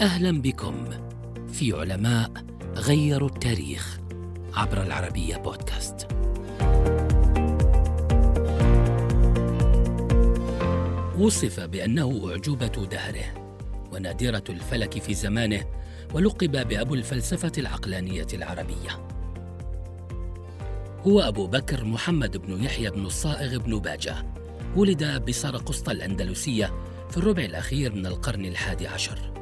أهلا بكم في علماء غيروا التاريخ عبر العربية بودكاست. وصف بأنه أعجوبة دهره ونادرة الفلك في زمانه ولقب بأبو الفلسفة العقلانية العربية. هو أبو بكر محمد بن يحيى بن الصائغ بن باجة ولد بسرقسطة الأندلسية في الربع الأخير من القرن الحادي عشر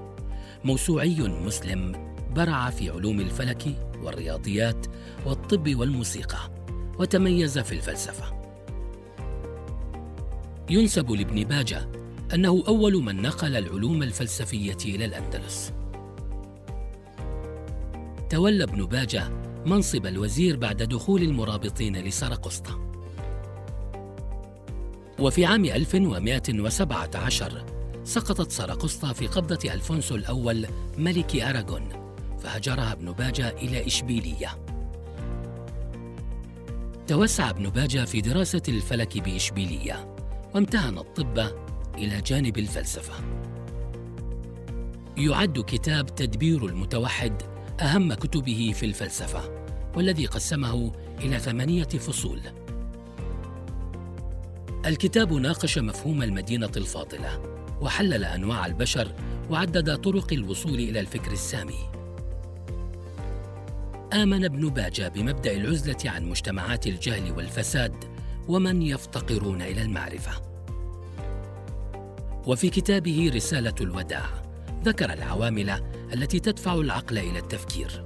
موسوعي مسلم برع في علوم الفلك والرياضيات والطب والموسيقى وتميز في الفلسفة. ينسب لابن باجة أنه أول من نقل العلوم الفلسفية إلى الأندلس. تولى ابن باجة منصب الوزير بعد دخول المرابطين لسرقسطة. وفي عام 1117 سقطت سرقسطة في قبضة ألفونسو الأول ملك أراغون فهجرها ابن باجة إلى إشبيلية. توسع ابن باجة في دراسة الفلك بإشبيلية وامتهن الطب إلى جانب الفلسفة. يعد كتاب تدبير المتوحد أهم كتبه في الفلسفة والذي قسمه إلى ثمانية فصول. الكتاب ناقش مفهوم المدينة الفاضلة وحلل أنواع البشر وعدد طرق الوصول إلى الفكر السامي آمن ابن باجة بمبدأ العزلة عن مجتمعات الجهل والفساد ومن يفتقرون إلى المعرفة. وفي كتابه رسالة الوداع ذكر العوامل التي تدفع العقل إلى التفكير،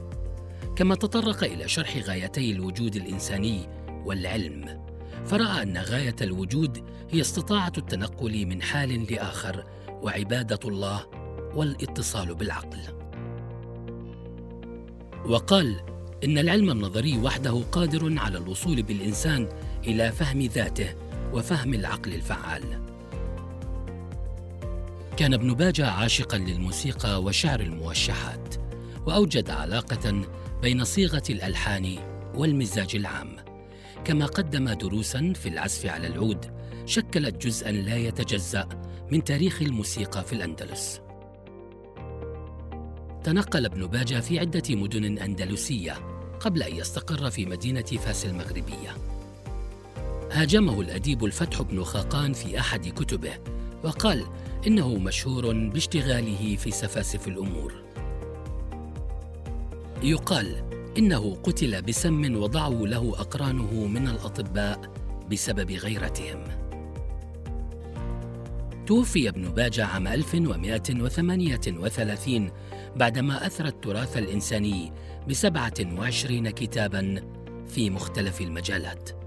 كما تطرق إلى شرح غايتي الوجود الإنساني والعلم، فرأى أن غاية الوجود هي استطاعة التنقل من حال لآخر وعبادة الله والاتصال بالعقل. وقال إن العلم النظري وحده قادر على الوصول بالإنسان إلى فهم ذاته وفهم العقل الفعال. كان ابن باجة عاشقا للموسيقى وشعر الموشحات، وأوجد علاقة بين صيغة الألحان والمزاج العام، كما قدم دروسا في العزف على العود شكلت جزءا لا يتجزأ من تاريخ الموسيقى في الأندلس. تنقل ابن باجة في عدة مدن أندلسية قبل أن يستقر في مدينة فاس المغربية. هاجمه الأديب الفتح بن خاقان في أحد كتبه وقال إنه مشهور باشتغاله في سفاسف الأمور. يقال إنه قتل بسم وضعوا له أقرانه من الأطباء بسبب غيرتهم. توفي ابن باجة عام 1138 بعدما أثرى التراث الإنساني بسبعة وعشرين كتابا في مختلف المجالات